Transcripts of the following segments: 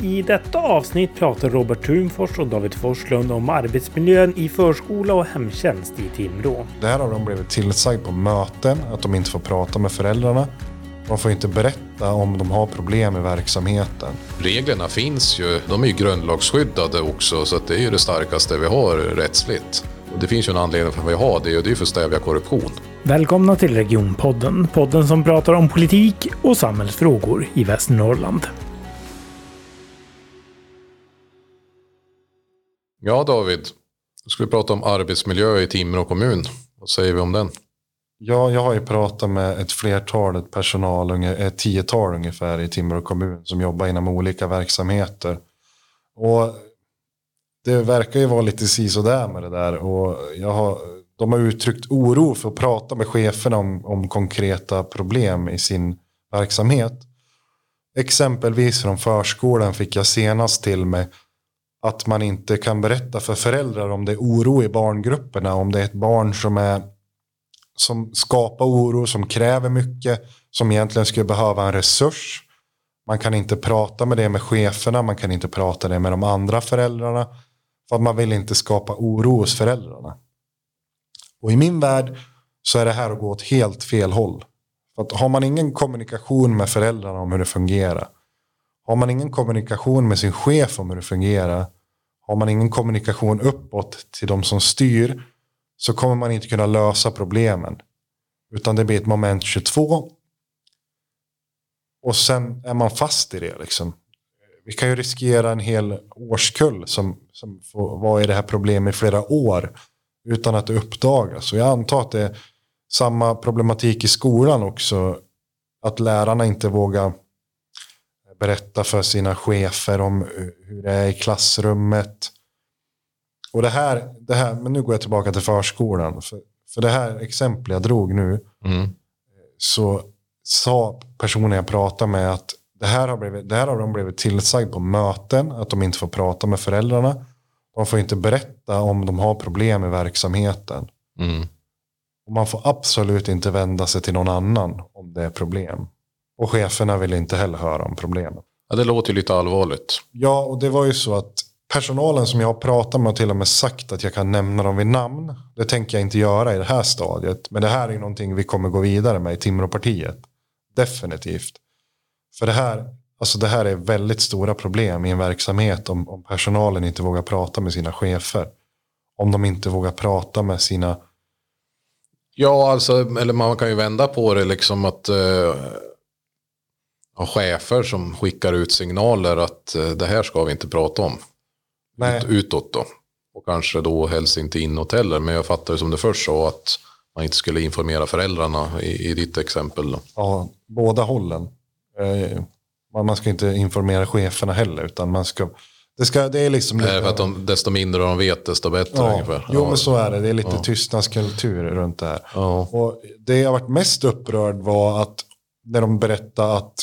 I detta avsnitt pratar Robert Thunfors och David Forslund om arbetsmiljön i förskola och hemtjänst i Timrå. Det här har de blivit tillsagd på möten, att de inte får prata med föräldrarna. De får inte berätta om de har problem i verksamheten. Reglerna finns ju, de är ju grundlagsskyddade också så att det är ju det starkaste vi har rättsligt. Och det finns ju en anledning för att vi har det och det är för att stävja korruption. Välkomna till Regionpodden, podden som pratar om politik och samhällsfrågor i Västernorrland. Ja David, nu ska vi prata om arbetsmiljö i Timrå kommun. Vad säger vi om den? Ja, jag har ju pratat med ett flertal ett personal, ett tiotal ungefär i Timrå kommun som jobbar inom olika verksamheter. Och det verkar ju vara lite sisådär med det där. Och jag har, de har uttryckt oro för att prata med cheferna om, om konkreta problem i sin verksamhet. Exempelvis från förskolan fick jag senast till mig att man inte kan berätta för föräldrar om det är oro i barngrupperna. Om det är ett barn som, är, som skapar oro, som kräver mycket, som egentligen skulle behöva en resurs. Man kan inte prata med det med cheferna, man kan inte prata det med de andra föräldrarna. För att man vill inte skapa oro hos föräldrarna. Och i min värld så är det här att gå åt helt fel håll. För att har man ingen kommunikation med föräldrarna om hur det fungerar. Har man ingen kommunikation med sin chef om hur det fungerar. Har man ingen kommunikation uppåt till de som styr. Så kommer man inte kunna lösa problemen. Utan det blir ett moment 22. Och sen är man fast i det liksom vi kan ju riskera en hel årskull som, som får vara i det här problemet i flera år utan att det uppdagas. Och jag antar att det är samma problematik i skolan också. Att lärarna inte vågar berätta för sina chefer om hur det är i klassrummet. Och det här, det här men nu går jag tillbaka till förskolan. För, för det här exempel jag drog nu. Mm. Så sa personen jag pratade med att det här, har blivit, det här har de blivit tillsagd på möten, att de inte får prata med föräldrarna. De får inte berätta om de har problem i verksamheten. Mm. Och man får absolut inte vända sig till någon annan om det är problem. Och cheferna vill inte heller höra om problemen. Ja, det låter ju lite allvarligt. Ja, och det var ju så att personalen som jag har pratat med har till och med sagt att jag kan nämna dem vid namn. Det tänker jag inte göra i det här stadiet. Men det här är någonting vi kommer gå vidare med i Timråpartiet. Definitivt. För det här, alltså det här är väldigt stora problem i en verksamhet om, om personalen inte vågar prata med sina chefer. Om de inte vågar prata med sina... Ja, alltså, eller man kan ju vända på det liksom att uh, ha chefer som skickar ut signaler att uh, det här ska vi inte prata om. Nej. Ut, utåt då. Och kanske då helst inte inåt heller. Men jag fattar det som det först så att man inte skulle informera föräldrarna i, i ditt exempel. Då. Ja, båda hållen. Eh, man ska inte informera cheferna heller. Utan man ska, det, ska, det är liksom lite, för att de, desto mindre de vet desto bättre ja, ungefär. Jo men så är det. Det är lite ja. tystnadskultur runt det här. Ja. Och det jag varit mest upprörd var att när de berättade att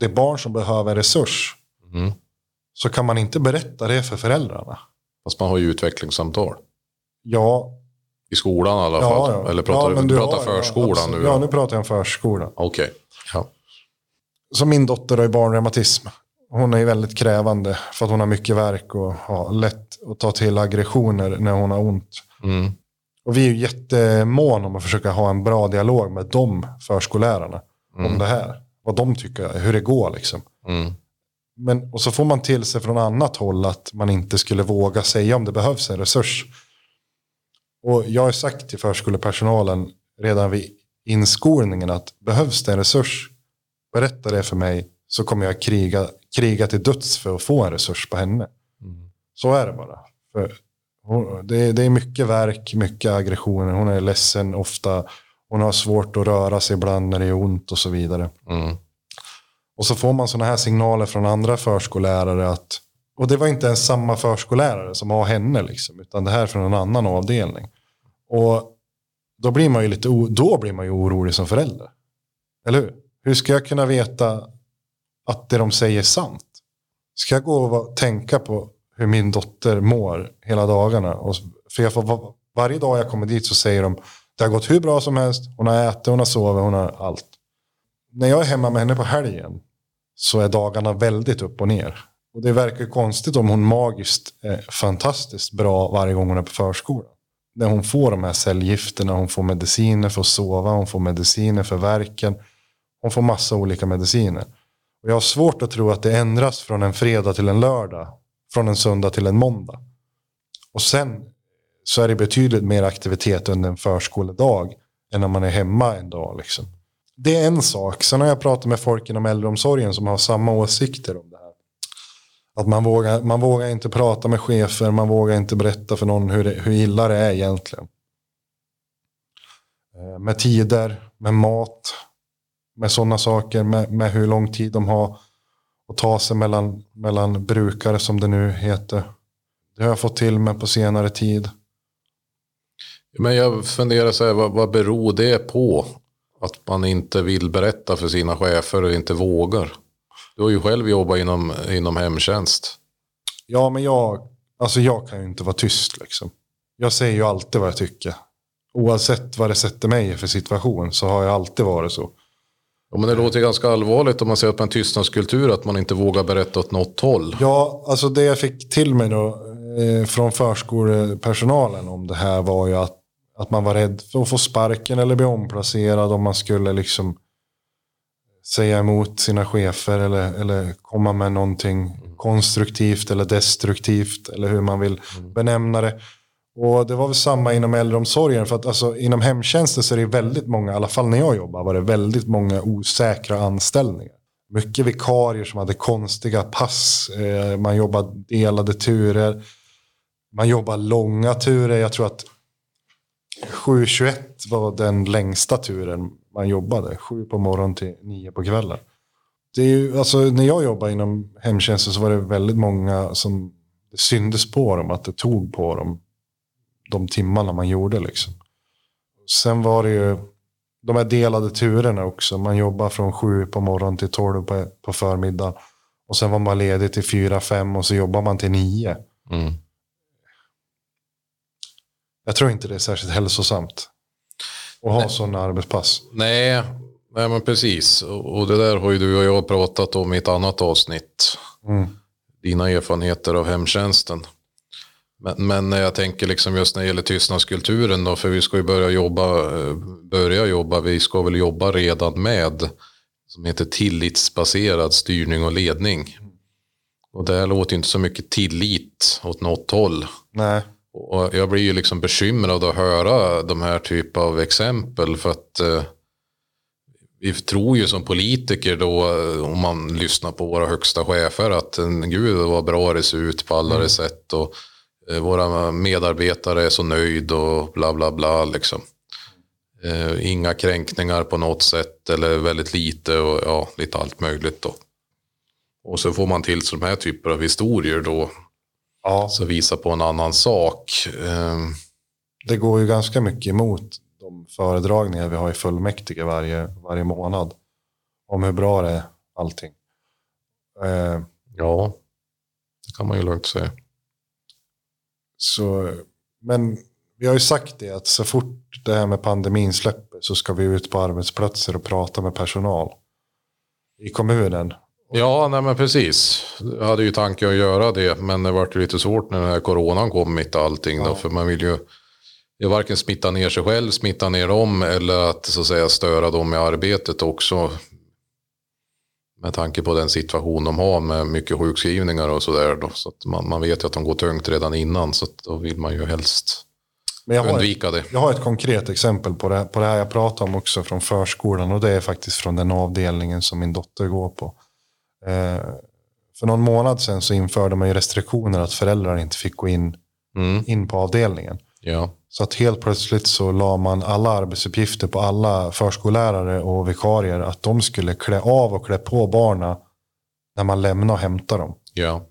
det är barn som behöver resurs. Mm. Så kan man inte berätta det för föräldrarna. Fast man har ju utvecklingssamtal. Ja. I skolan i alla fall? Ja, ja. Eller pratar ja, du, pratar har, förskolan nu? Ja, nu pratar jag om förskolan. Okej. Okay. Ja som min dotter har ju barnreumatism. Hon är ju väldigt krävande för att hon har mycket verk och har lätt att ta till aggressioner när hon har ont. Mm. Och vi är ju jättemåna om att försöka ha en bra dialog med de förskollärarna mm. om det här. Vad de tycker, hur det går liksom. Mm. Men, och så får man till sig från annat håll att man inte skulle våga säga om det behövs en resurs. Och jag har sagt till förskolepersonalen redan vid inskolningen att behövs det en resurs berätta det för mig så kommer jag kriga, kriga till döds för att få en resurs på henne. Mm. Så är det bara. För hon, det, det, är mycket verk, mycket aggressioner. Hon är ledsen ofta. Hon har svårt att röra sig ibland när det är ont och så vidare. Mm. Och så får man sådana här signaler från andra förskollärare att och det var inte ens samma förskollärare som har henne liksom, utan det här är från en annan avdelning. Och då blir man ju lite då blir man ju orolig som förälder. Eller hur? Hur ska jag kunna veta att det de säger är sant? Ska jag gå och tänka på hur min dotter mår hela dagarna? Och, för jag får, varje dag jag kommer dit så säger de det har gått hur bra som helst. Hon har ätit, hon har sovit, hon har allt. När jag är hemma med henne på helgen så är dagarna väldigt upp och ner. Och det verkar konstigt om hon magiskt är fantastiskt bra varje gång hon är på förskolan. När hon får de här cellgifterna, hon får mediciner för att sova, hon får mediciner för verken. Hon får massa olika mediciner. Och jag har svårt att tro att det ändras från en fredag till en lördag. Från en söndag till en måndag. Och sen så är det betydligt mer aktivitet under en förskoledag än när man är hemma en dag. Liksom. Det är en sak. Sen har jag pratat med folk inom äldreomsorgen som har samma åsikter om det här. Att man vågar, man vågar inte prata med chefer, man vågar inte berätta för någon hur, det, hur illa det är egentligen. Eh, med tider, med mat, med sådana saker, med, med hur lång tid de har att ta sig mellan, mellan brukare som det nu heter. Det har jag fått till mig på senare tid. Men jag funderar så här, vad, vad beror det på? Att man inte vill berätta för sina chefer och inte vågar. Du har ju själv jobbat inom, inom hemtjänst. Ja, men jag, alltså jag kan ju inte vara tyst liksom. Jag säger ju alltid vad jag tycker. Oavsett vad det sätter mig i för situation så har jag alltid varit så. Ja, men det låter ganska allvarligt om man säger att man är tystnadskultur, att man inte vågar berätta åt något håll. Ja, alltså det jag fick till mig då eh, från förskolepersonalen om det här var ju att, att man var rädd för att få sparken eller bli omplacerad om man skulle liksom säga emot sina chefer eller, eller komma med någonting konstruktivt eller destruktivt eller hur man vill benämna det. Och det var väl samma inom äldreomsorgen. För att alltså, inom hemtjänsten så är det väldigt många, i alla fall när jag jobbar, var det väldigt många osäkra anställningar. Mycket vikarier som hade konstiga pass. Eh, man jobbade delade turer. Man jobbar långa turer. Jag tror att 7.21 var den längsta turen man jobbade. 7 på morgonen till 9 på kvällen. Det är ju, alltså, när jag jobbade inom hemtjänsten så var det väldigt många som det syndes på dem att det tog på dem de timmarna man gjorde. Liksom. Sen var det ju de här delade turerna också. Man jobbar från 7 på morgonen till tolv på, på förmiddagen. Och sen var man ledig till fyra, fem och så jobbar man till 9. Mm. Jag tror inte det är särskilt hälsosamt. Att ha sådana arbetspass. Nej, nej men precis. Och det där har ju du och jag pratat om i ett annat avsnitt. Mm. Dina erfarenheter av hemtjänsten. Men, men jag tänker liksom just när det gäller tystnadskulturen då, för vi ska ju börja jobba, eh, börja jobba, vi ska väl jobba redan med som heter tillitsbaserad styrning och ledning. Och det här låter ju inte så mycket tillit åt något håll. Nej. Och jag blir ju liksom bekymrad att höra de här typ av exempel för att eh, vi tror ju som politiker då eh, om man lyssnar på våra högsta chefer att gud vad bra det ser ut på alla sätt och eh, våra medarbetare är så nöjd och bla bla bla liksom. Eh, inga kränkningar på något sätt eller väldigt lite och ja, lite allt möjligt då. Och så får man till så de här typer av historier då Ja, så visar på en annan sak. Ehm, det går ju ganska mycket emot de föredragningar vi har i fullmäktige varje, varje månad. Om hur bra det är allting. Eh, ja, det kan man ju lugnt säga. Så, men vi har ju sagt det att så fort det här med pandemin släpper så ska vi ut på arbetsplatser och prata med personal i kommunen. Ja, nej men precis. Jag hade ju tanke att göra det, men det vart lite svårt när den här coronan kom mitt i allting. Då, Ja. för man vill ju det är varken smitta ner sig själv, smitta ner dem eller att så att säga störa dem i arbetet också. Med tanke på den situation de har med mycket sjukskrivningar och sådär. Så att man, man vet ju att de går tungt redan innan, så då vill man ju helst har, ett, undvika det. jag har ett konkret exempel på det, på det här jag pratar om också från förskolan. Och det är faktiskt från den avdelningen som min dotter går på. Eh, för någon månad sedan så införde man ju restriktioner att föräldrar inte fick gå in, Mm, in på avdelningen. ja, Så att helt plötsligt så la man alla arbetsuppgifter på alla förskollärare och vikarier. Att de skulle klä av och klä på barna när man lämnar och hämtar dem. ja,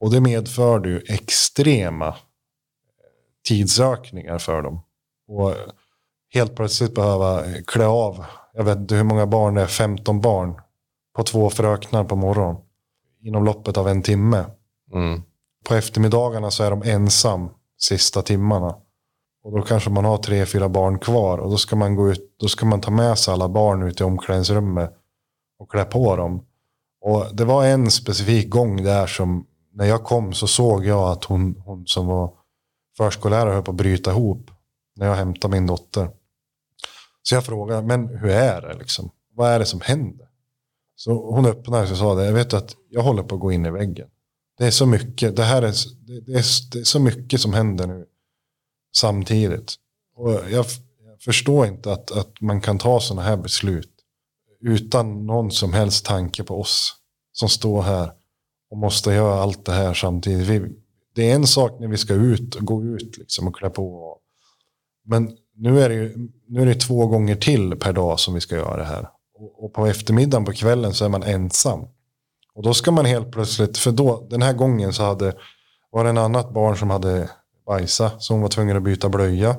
Och det medförde ju extrema eh, tidsökningar för dem. Och helt plötsligt behöva eh, klä av, jag vet inte hur många barn det är, 15 barn på två fröknar på morgonen. Inom loppet av en timme. mm, På eftermiddagarna så är de ensam sista timmarna. Och då kanske man har tre, fyra barn kvar. Och då ska man gå ut, då ska man ta med sig alla barn ut i omklädningsrummet. Och klä på dem. Och det var en specifik gång där som när jag kom så såg jag att hon, hon som var förskollärare höll på att bryta ihop när jag hämtade min dotter. Så jag frågade, men hur är det liksom? Vad är det som händer? Så hon öppnade sig och sa det, jag vet att jag håller på att gå in i väggen. Det är så mycket, det här är, det är, det är så mycket som händer nu samtidigt. Och jag, jag förstår inte att, att man kan ta sådana här beslut utan någon som helst tanke på oss som står här och måste göra allt det här samtidigt. Vi, det är en sak när vi ska ut och gå ut liksom och klä på. Men nu är, det ju, nu är det två gånger till per dag som vi ska göra det här. Och, på eftermiddagen på kvällen så är man ensam. Och då ska man helt plötsligt, för då, den här gången så hade, var det en annat barn som hade bajsat. så hon var tvungen att byta blöja.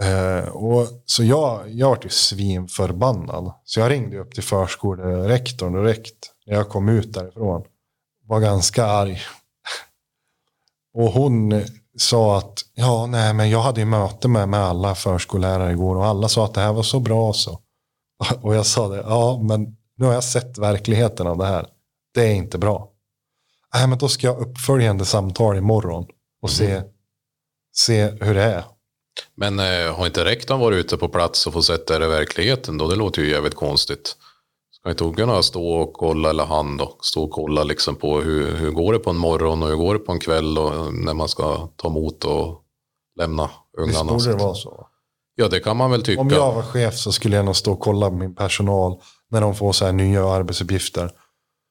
Eh, och, så jag, jag var ju svinförbannad. Så jag ringde upp till förskolerektorn direkt när jag kom ut därifrån. Var ganska arg. och hon sa att ja, nej, men jag hade ju möte med, med alla förskollärare igår och alla sa att det här var så bra så. Och jag sa det, ja, men nu har jag sett verkligheten av det här. Det är inte bra. Nej, men då ska jag uppföljande samtal imorgon och se, mm. se hur det är. Men eh, har inte rektorn varit ute på plats och fått sett det i verkligheten då? Det låter ju jävligt konstigt. Ska inte hon kunna stå och kolla, eller han då, stå och kolla liksom på hur, hur går det på en morgon och hur går det på en kväll och när man ska ta emot och lämna ungarna. Visst borde det vara så? Ja, det kan man väl tycka. Om jag var chef så skulle jag nog stå och kolla min personal när de får så här nya arbetsuppgifter.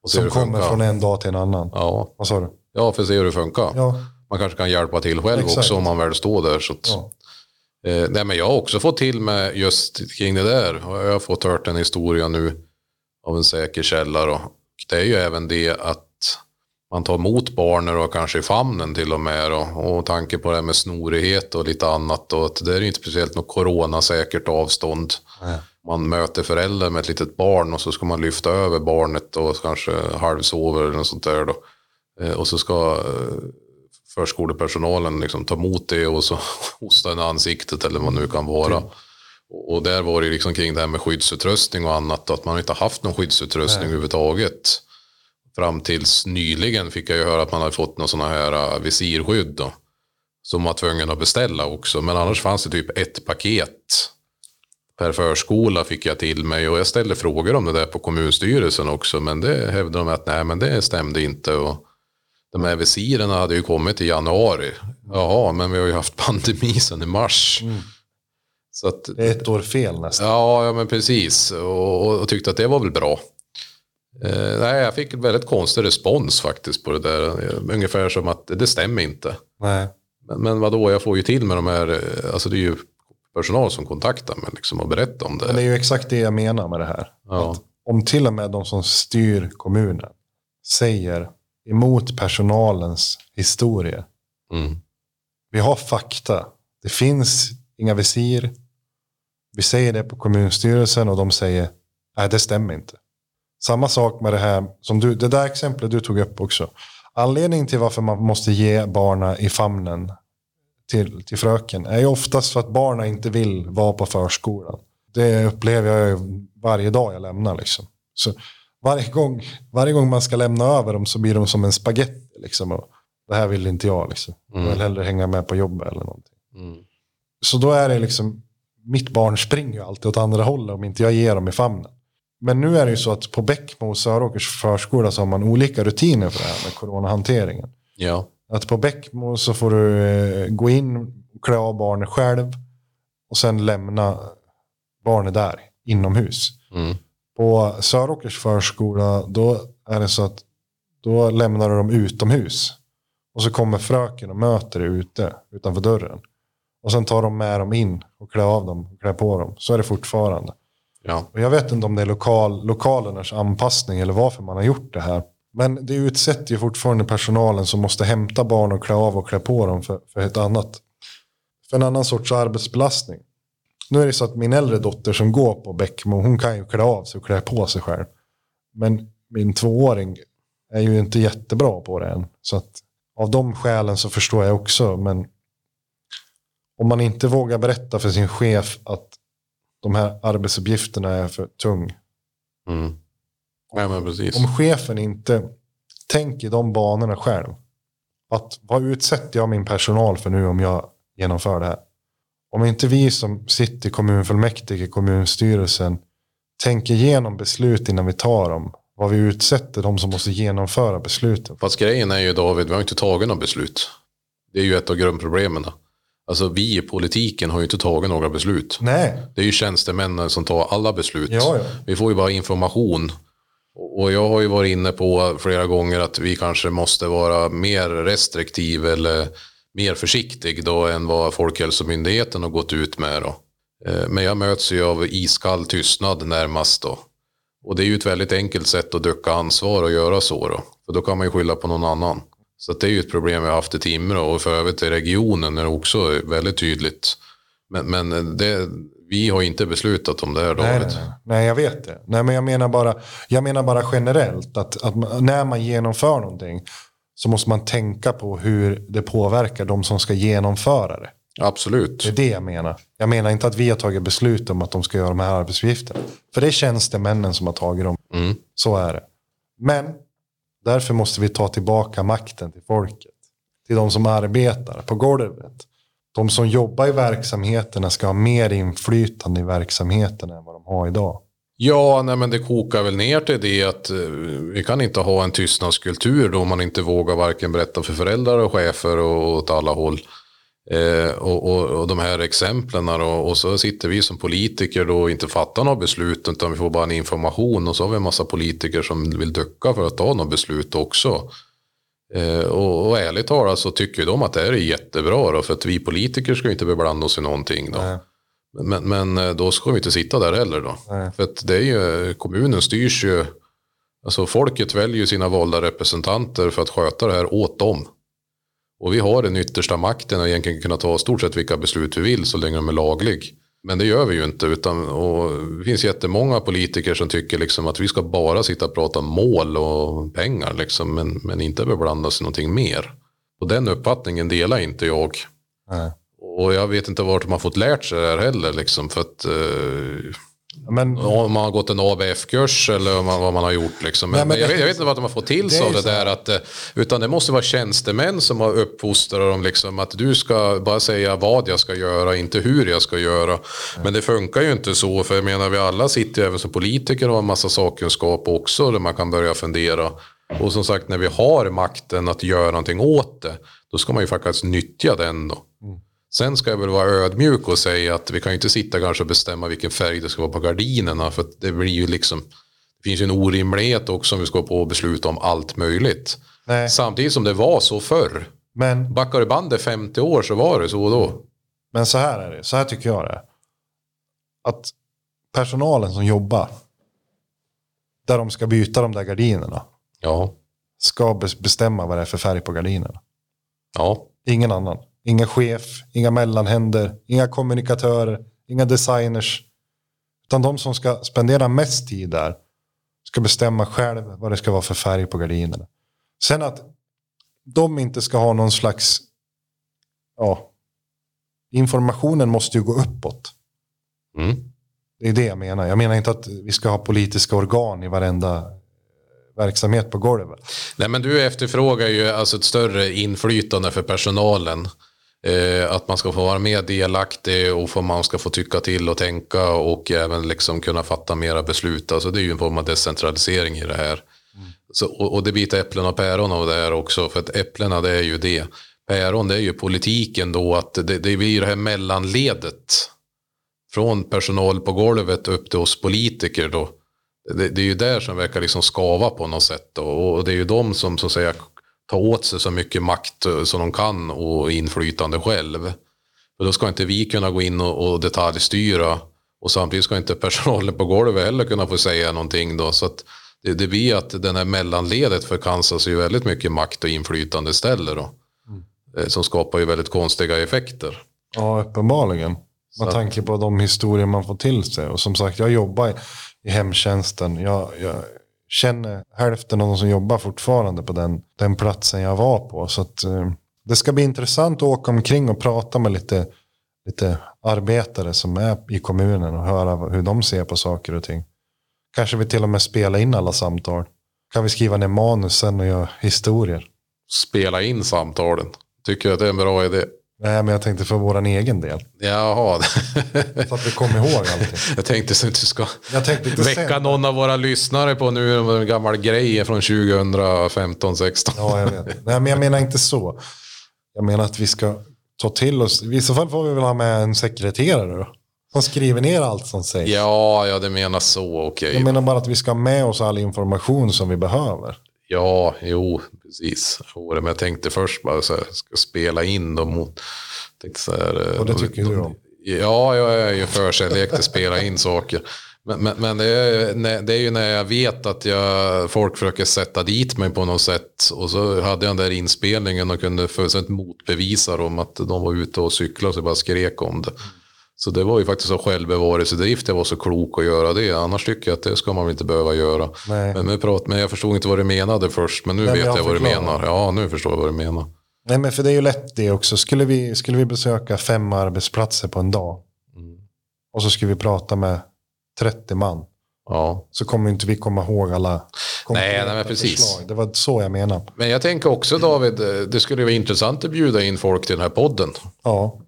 som kommer från en dag till en annan. Ja. Vad sa du? Ja, för att se hur det funkar. Ja. Man kanske kan hjälpa till själv Exakt. också om man väl står där. Så att, ja. eh, nej, men jag har också fått till mig just kring det där. Jag har fått hört en historia nu av en säker källa. Då. Det är ju även det att man tar emot barnen och kanske i famnen till och med. Och, och tanke på det här med snorighet och lite annat. Och att det är inte speciellt något coronasäkert avstånd. Nej. Man möter föräldrar med ett litet barn och så ska man lyfta över barnet och kanske halvsover eller något sånt där. Då. Eh, och så ska eh, förskolepersonalen liksom ta emot det och så hosta en ansiktet eller vad det nu kan vara. Mm. Och där var det liksom kring det här med skyddsutrustning och annat. Att man inte haft någon skyddsutrustning Nej. överhuvudtaget. Fram tills nyligen fick jag ju höra att man hade fått någon sådana här äh, visirskydd. Då, som man var tvungen att beställa också. Men annars fanns det typ ett paket per förskola fick jag till mig. Och jag ställde frågor om det där på kommunstyrelsen också. Men det hävdade de att nej men det stämde inte. Och de här visirerna hade ju kommit i januari. Jaha, men vi har ju haft pandemi sedan i mars. Mm. Så att, det är ett år fel nästan. Ja, ja men precis. Och, och, och tyckte att det var väl bra. Eh, nej, jag fick en väldigt konstig respons faktiskt på det där. Ungefär som att det stämmer inte. Nej. Men, men vadå, jag får ju till med de här, eh, alltså det är ju personal som kontaktar mig liksom och berättar om det. Men det är ju exakt det jag menar med det här. Ja. om till och med de som styr kommunen säger emot personalens historia. Mm. Vi har fakta. Det finns inga visir. Vi säger det på kommunstyrelsen och de säger nej det stämmer inte. Samma sak med det här, som du, det där exemplet du tog upp också. Anledningen till varför man måste ge barna i famnen till, till fröken är ju oftast för att barnen inte vill vara på förskolan. Det upplever jag varje dag jag lämnar. Liksom. Så varje, gång, varje gång man ska lämna över dem så blir de som en spagetti. Liksom, det här vill inte jag. Liksom. Jag vill mm. hellre hänga med på jobbet eller någonting. Mm. Så då är det liksom, mitt barn springer ju alltid åt andra hållet om inte jag ger dem i famnen. Men nu är det ju så att på Bäckmo och Söråkers förskola så har man olika rutiner för det här med coronahanteringen. Ja. Att på Bäckmo så får du eh, gå in och klä av barnet själv och sen lämna barnet där inomhus. Mm. På Söråkers förskola då är det så att då lämnar du dem utomhus. Och så kommer fröken och möter dig ute utanför dörren. Och sen tar de med dem in och klär av dem och klär på dem. Så är det fortfarande. Ja. Och jag vet inte om det är lokal, lokalernas anpassning eller varför man har gjort det här. Men det utsätter ju fortfarande personalen som måste hämta barn och klä av och klä på dem för, för ett annat. För en annan sorts arbetsbelastning. Nu är det så att min äldre dotter som går på Bäckmo, hon kan ju klä av sig och klä på sig själv. Men min tvååring är ju inte jättebra på det än. Så att av de skälen så förstår jag också. Men om man inte vågar berätta för sin chef att de här arbetsuppgifterna är för tung. Mm. Precis. Om chefen inte tänker de banorna själv. Att vad utsätter jag min personal för nu om jag genomför det här? Om inte vi som sitter i kommunfullmäktige, kommunstyrelsen, tänker igenom beslut innan vi tar dem. Vad vi utsätter de som måste genomföra besluten. Fast grejen är ju David, vi har inte tagit några beslut. Det är ju ett av grundproblemen. Alltså vi i politiken har ju inte tagit några beslut. Nej. Det är ju tjänstemännen som tar alla beslut. Ja, ja. Vi får ju bara information. Och jag har ju varit inne på flera gånger att vi kanske måste vara mer restriktiv eller mer försiktig då än vad Folkhälsomyndigheten har gått ut med. Då. Eh, Men jag möts ju av iskall tystnad närmast då. Och det är ju ett väldigt enkelt sätt att ducka ansvar och göra så då. För då kan man ju skylla på någon annan. Så det är ju ett problem vi har haft i Timrå och för övrigt i regionen är det också väldigt tydligt. Men, men det, vi har inte beslutat om det här Nej, David. nej, nej. jag vet det. Nej, men jag menar bara, jag menar bara generellt att, att när man genomför någonting så måste man tänka på hur det påverkar de som ska genomföra det. Absolut. Det är det jag menar. Jag menar inte att vi har tagit beslut om att de ska göra de här arbetsuppgifterna. För det är tjänstemännen som har tagit dem. Mm. Så är det. Men därför måste vi ta tillbaka makten till folket. Till de som arbetar på golvet. De som jobbar i verksamheterna ska ha mer inflytande i verksamheterna än vad de har idag. Ja, nej, men det kokar väl ner till det att eh, vi kan inte ha en tystnadskultur då man inte vågar varken berätta för föräldrar och chefer och åt alla håll. Eh, och, och, och de här exemplen då, och så sitter vi som politiker då och inte fattar några beslut utan vi får bara en information och så har vi en massa politiker som vill ducka för att ta några beslut också. Eh, och, och ärligt talat så tycker de att det här är jättebra då, för att vi politiker ska inte beblanda oss i någonting då. Nej. Men, men eh, då ska vi inte sitta där heller då. Nej. För att det är ju, kommunen styrs ju, alltså folket väljer sina valda representanter för att sköta det här åt dem. Och vi har den yttersta makten att egentligen kunna ta stort sett vilka beslut vi vill så länge de är laglig. Men det gör vi ju inte. Utan, och det finns jättemånga politiker som tycker liksom att vi ska bara sitta och prata mål och pengar. Liksom, men, men inte beblanda oss i någonting mer. Och den uppfattningen delar inte jag. Nej. Och jag vet inte vart de har fått lärt sig det här heller. Liksom, för att, eh, Men, om man har gått en ABF-kurs eller vad man har gjort. Liksom. Men, Nej, men jag, det- vet, jag vet inte vad de har fått till sig av det där. Att, eh, utan det måste vara tjänstemän som har uppfostrat dem. Liksom, att du ska bara säga vad jag ska göra, inte hur jag ska göra. Men det funkar ju inte så. För jag menar, vi alla sitter ju även som politiker och har en massa sakkunskap också. Där man kan börja fundera. Och som sagt, när vi har makten att göra någonting åt det. Då ska man ju faktiskt nyttja den då. Sen ska jag väl vara ödmjuk och säga att vi kan ju inte sitta kanske och bestämma vilken färg det ska vara på gardinerna. För det blir ju liksom, det finns ju en orimlighet också om vi ska på och besluta om allt möjligt. nej, Samtidigt som det var så förr. men, Backar du bandet 50 år så var det så då. men så här är det. Så här tycker jag det är. Att personalen som jobbar. Där de ska byta de där gardinerna. Ja, Ska bes- bestämma vad det är för färg på gardinerna. ja, Ingen annan. Ingen chef, inga mellanhänder, inga kommunikatörer, inga designers. Utan de som ska spendera mest tid där ska bestämma själv vad det ska vara för färg på gardinerna. Sen att de inte ska ha någon slags, ja, informationen måste ju gå uppåt. mm. Det är det jag menar. Jag menar inte att vi ska ha politiska organ i varenda verksamhet på golvet. Nej men du efterfrågar ju alltså ett större inflytande för personalen. Eh, att man ska få vara mer delaktig och få, man ska få tycka till och tänka och även liksom kunna fatta mera beslut. Alltså det är ju en form av decentralisering i det här. Så, och, och det blir ett äpplen och päron av det här också. För att äpplena det är ju det. Päron det är ju politiken då att det, det blir ju det här mellanledet. Från personal på golvet upp till oss politiker då. Det, det är ju där som verkar liksom skava på något sätt. Då. Och det är ju de som så att säga tar åt sig så mycket makt eh, som de kan och inflytande själv. För då ska inte vi kunna gå in och, och detaljstyra. Och samtidigt ska inte personalen på golvet heller kunna få säga någonting då. Så att det, det blir att den här mellanledet förkansas ju väldigt mycket makt och inflytande istället då. Eh, Som skapar ju väldigt konstiga effekter. Ja, uppenbarligen. Med Så- tanke på de historier man får till sig. Och som sagt, jag jobbar i, i hemtjänsten. Jag, jag känner hälften av de som jobbar fortfarande på den, den platsen jag var på. Så att, eh, det ska bli intressant att åka omkring och prata med lite, lite arbetare som är i kommunen och höra hur de ser på saker och ting. Kanske vi till och med spelar in alla samtal. Kan vi skriva ner manusen och göra historier? Spela in samtalen. Tycker jag att det är en bra idé. Nej, men jag tänkte för vår egen del. Jaha. Så att vi kommer ihåg allting. Jag tänkte så att du ska väcka sen. någon av våra lyssnare på nu en gammal grej från 2015-16. Ja, jag vet. Nej, men jag menar inte så. Jag menar att vi ska ta till oss. I så fall får vi väl ha med en sekreterare då. Som skriver ner allt som sägs. Ja, ja, det menar så. Okej. Jag menar bara att vi ska ha med oss all information som vi behöver. Ja, jo, precis. Men jag tänkte först bara så här, ska spela in dem mot... Tänkte så här, Och det eh, tycker du om? Ja, jag är ju förkärlek till att spela in saker. Men, men, men det, är, det är ju när jag vet att jag, folk försöker sätta dit mig på något sätt. Och så hade jag den där inspelningen och kunde fullständigt motbevisa dem att de var ute och cyklade och så bara skrek om det. Så det var ju faktiskt av självbevarelsedrift jag var så klok att göra det. Annars tycker jag att det ska man väl inte behöva göra. Nej. Men, men, prat, men jag förstod inte vad du menade först. Men nu Nej, vet jag jag, vad du menar. Ja, nu förstår jag vad du menar. Nej, men för det är ju lätt det också. Skulle vi, skulle vi besöka fem arbetsplatser på en dag. Och så skulle vi prata med 30 man. Ja. Så kommer inte vi komma ihåg alla konkreta nej, men precis. förslag. Det var så jag menade. Men jag tänker också David, eh, det skulle vara intressant att bjuda in folk till den här podden. Ja,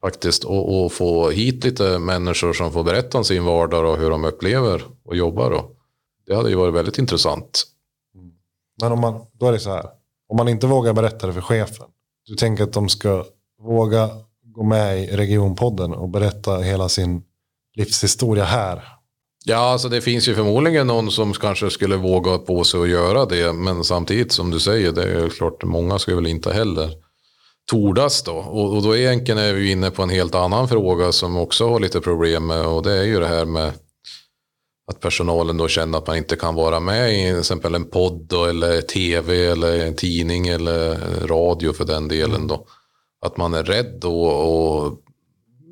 Faktiskt. Och, och få hit lite människor som får berätta om sin vardag och hur de upplever och jobbar. Och det hade ju varit väldigt intressant. men om man, då är det så här. Om man inte vågar berätta det för chefen. Du tänker att de ska våga gå med i regionpodden och berätta hela sin livshistoria här. Ja, alltså det finns ju förmodligen någon som kanske skulle våga på sig att göra det. Men samtidigt som du säger, det är ju klart många skulle väl inte heller tordas då. Och, och då egentligen är vi inne på en helt annan fråga som också har lite problem med. Och det är ju det här med att personalen då känner att man inte kan vara med i till exempel en podd då, eller tv eller en tidning eller radio för den delen då. Att man är rädd då och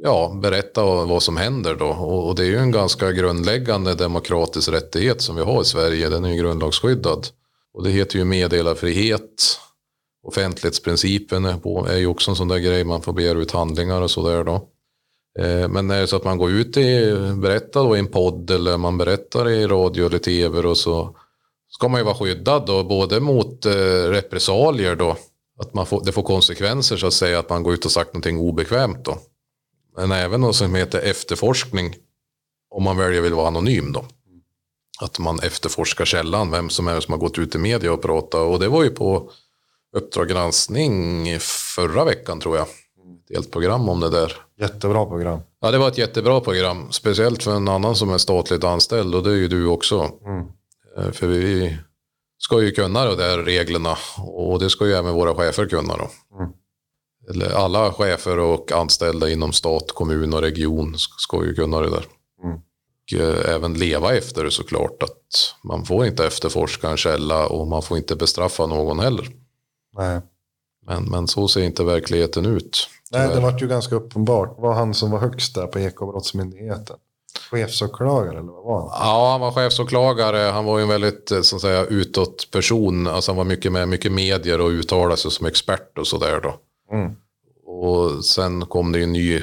ja, berätta vad som händer då. Och, och det är ju en ganska grundläggande demokratisk rättighet som vi har i Sverige. Den är ju grundlagsskyddad. Och det heter ju meddelarfrihet. Offentlighetsprincipen är, på, är ju också en sån där grej. Man får begära ut handlingar och sådär då. Eh, men är det så att man går ut och berättar då i en podd eller man berättar i radio eller tv och så ska man ju vara skyddad då, både mot eh, repressalier då, att man får, det får konsekvenser så att säga att man går ut och sagt någonting obekvämt då. Men även något som heter efterforskning om man väljer vill vara anonym då. Att man efterforskar källan, vem som är som har gått ut i media och pratat. Och det var ju på Uppdrag granskning förra veckan tror jag. Ett program om det där. Jättebra program. Ja, det var ett jättebra program. Speciellt för en annan som är statligt anställd och det är ju du också. Eh, För vi ska ju kunna de där reglerna och det ska ju även våra chefer kunna då. Eller alla chefer och anställda inom stat, kommun och region sk- ska ju kunna det där. Och eh, även leva efter det såklart. Att man får inte efterforska en källa och man får inte bestraffa någon heller. Nej. Men, men så ser inte verkligheten ut. Nej, det var ju ganska uppenbart. Det var han som var högst där på Ekobrottsmyndigheten. Chefsåklagare eller vad var han? Ja, han var chefsåklagare. Han var ju en väldigt eh, så att säga, utåt person. Alltså han var mycket med mycket medier och uttalade sig som expert och sådär då. Mm. Och sen kom det ju en ny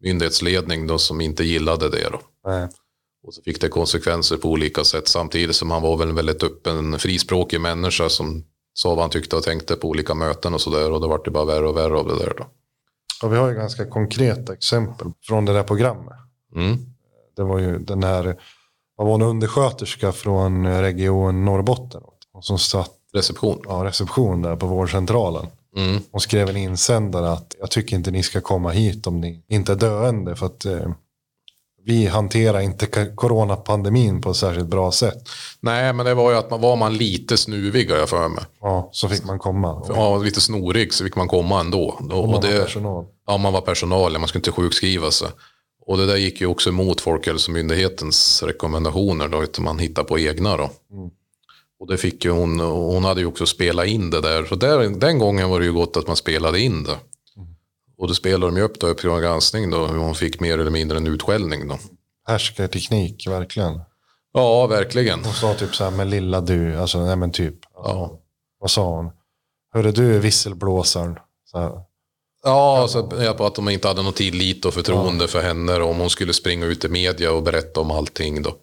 myndighetsledning då som inte gillade det då. Nej. Och så fick det konsekvenser på olika sätt samtidigt som han var väl en väldigt öppen, frispråkig människa som sa vad han tyckte och tänkte på olika möten och sådär. Och det vart det bara värre och värre av det där då. Och vi har ju ganska konkreta exempel från det där programmet. Mm. Det var ju den här, vad var en undersköterska från Region Norrbotten. Och som satt Reception. ja, reception där på vårdcentralen. Mm. Hon skrev en insändare att jag tycker inte ni ska komma hit om ni inte är döende. För att eh, vi hanterar inte coronapandemin på ett särskilt bra sätt. Nej, men det var ju att man var man lite snuvig har jag för mig. Ja, så fick man komma. Ja, lite snorig så fick man komma ändå. Och, och man och var det, personal. ja, man var personal, man skulle inte sjukskriva sig. Och det där gick ju också emot Folkhälsomyndighetens rekommendationer då, utan man hittar på egna då. Och det fick ju hon, hon hade ju också spelat in det där. Så där, den gången var det ju gott att man spelade in det. Och då spelade de ju upp då upp till en granskning då, hur hon fick mer eller mindre en utskällning då. Härskarteknik, verkligen. Ja, verkligen. Hon sa typ så här med lilla du, alltså nej men typ. Ja. Vad sa hon? Hörru du visselblåsaren. Så här. Ja, så jag på att de inte hade någon tillit och förtroende för henne om hon skulle springa ut i media och berätta om allting då.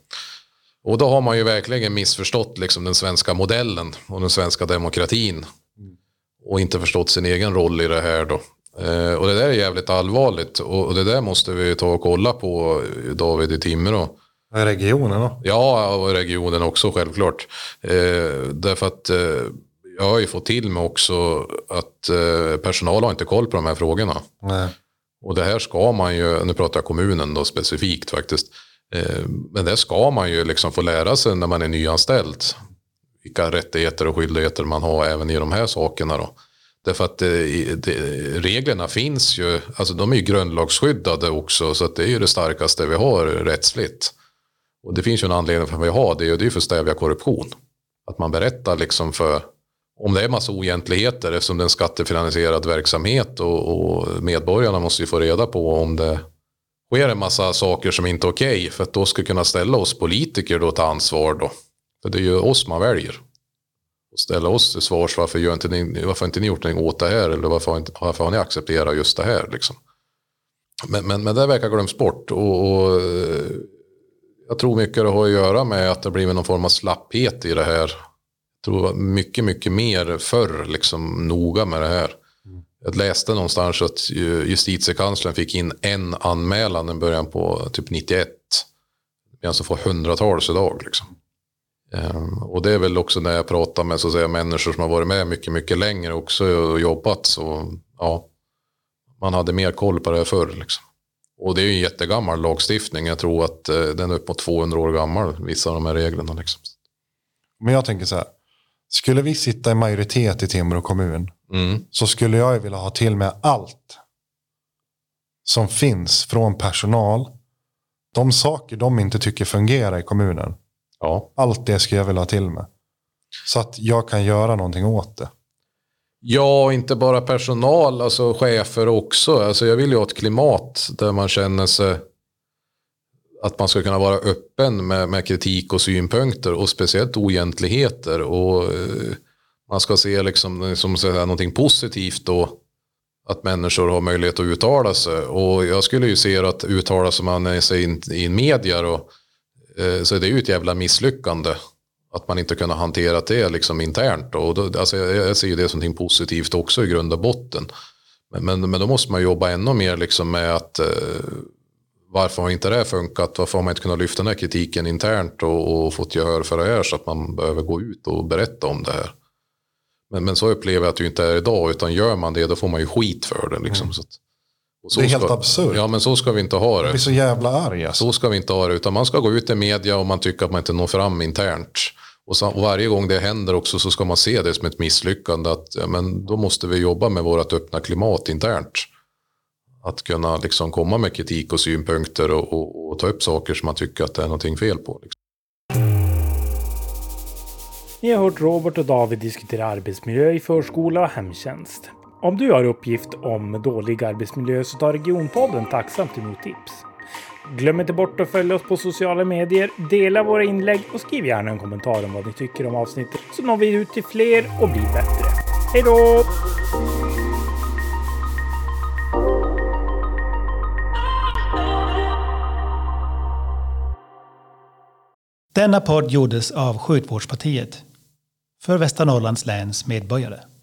Och då har man ju verkligen missförstått liksom den svenska modellen och den svenska demokratin. Och inte förstått sin egen roll i det här då. Eh, och det där är jävligt allvarligt. Och, det där måste vi ta och kolla på, David i Timrå. Regionen då? Ja, och regionen också självklart. Eh, därför att eh, jag har ju fått till mig också att personal har inte koll på de här frågorna. Nej. Och det här ska man ju, nu pratar jag kommunen då specifikt faktiskt. Men det ska man ju liksom få lära sig när man är nyanställd. Vilka rättigheter och skyldigheter man har även i de här sakerna då. Därför att eh, det, det, reglerna finns ju, alltså de är ju grundlagsskyddade också så att det är ju det starkaste vi har rättsligt. Och det finns ju en anledning för att vi har det och det är ju för att stävja korruption. Att man berättar liksom för, om det är massa oegentligheter eftersom det är en skattefinansierad verksamhet och, och medborgarna måste ju få reda på om det sker en massa saker som inte är okej okay, för att då ska kunna ställa oss politiker då till ansvar då. För det är ju oss man väljer. Och ställa oss till svars varför, gör inte ni, varför inte ni gjort någonting åt det här eller varför har, inte, varför har ni accepterat just det här liksom. Men, men, men det verkar glömts bort och, och eh, jag tror mycket det har att göra med att det blivit någon form av slapphet i det här. Jag tror det var mycket, mycket mer förr liksom noga med det här. Jag läste någonstans att justitiekanslern fick in en anmälan i början på typ 91. Vi alltså får hundratals idag. Liksom. Um, och det är väl också när jag pratar med så att säga, människor som har varit med mycket, mycket längre också och jobbat. Så ja, man hade mer koll på det här förr. Liksom. Och det är ju en jättegammal lagstiftning. Jag tror att uh, den är upp mot 200 år gammal, vissa av de här reglerna. Liksom. Men jag tänker så här. Skulle vi sitta i majoritet i Timrå kommun Mm. så skulle jag vilja ha till med allt som finns från personal. De saker de inte tycker fungerar i kommunen. Ja. Allt det skulle jag vilja ha till med. Så att jag kan göra någonting åt det. Ja, inte bara personal, alltså chefer också. Alltså jag vill ju ha ett klimat där man känner sig att man ska kunna vara öppen med, med kritik och synpunkter och speciellt oegentligheter. Och eh, man ska se liksom, som säga, någonting positivt då. Att människor har möjlighet att uttala sig. Och jag skulle ju se att uttala sig man sig in, i media då, så det är ju ett jävla misslyckande. Att man inte kunnat hantera det liksom internt. Och då, alltså jag, ser ju det som någonting positivt också i grund och botten. Men, men, men då måste man jobba ännu mer liksom med att eh, varför har inte det funkat? Varför har man inte kunnat lyfta den här kritiken internt och, och fått gehör för det här så att man behöver gå ut och berätta om det här. Men, men så upplever jag att det inte är idag, utan gör man det då får man ju skit för det. Liksom. Mm. Så att, det är helt absurt. Ja, men så ska vi inte ha det. Jag blir så jävla arg. Alltså. Så ska vi inte ha det, utan man ska gå ut i media och man tycker att man inte når fram internt. Och, så, och varje gång det händer också så ska man se det som ett misslyckande. Att, ja, men då måste vi jobba med vårt öppna klimat internt. Att kunna liksom komma med kritik och synpunkter och, och, och ta upp saker som man tycker att det är någonting fel på. Liksom. Ni har hört Robert och David diskutera arbetsmiljö i förskola och hemtjänst. Om du har uppgift om dålig arbetsmiljö så tar Regionpodden tacksamt emot tips. Glöm inte bort att följa oss på sociala medier, dela våra inlägg och skriv gärna en kommentar om vad ni tycker om avsnittet så når vi ut till fler och blir bättre. Hej då! Denna podd gjordes av Sjukvårdspartiet för Västernorrlands läns medborgare.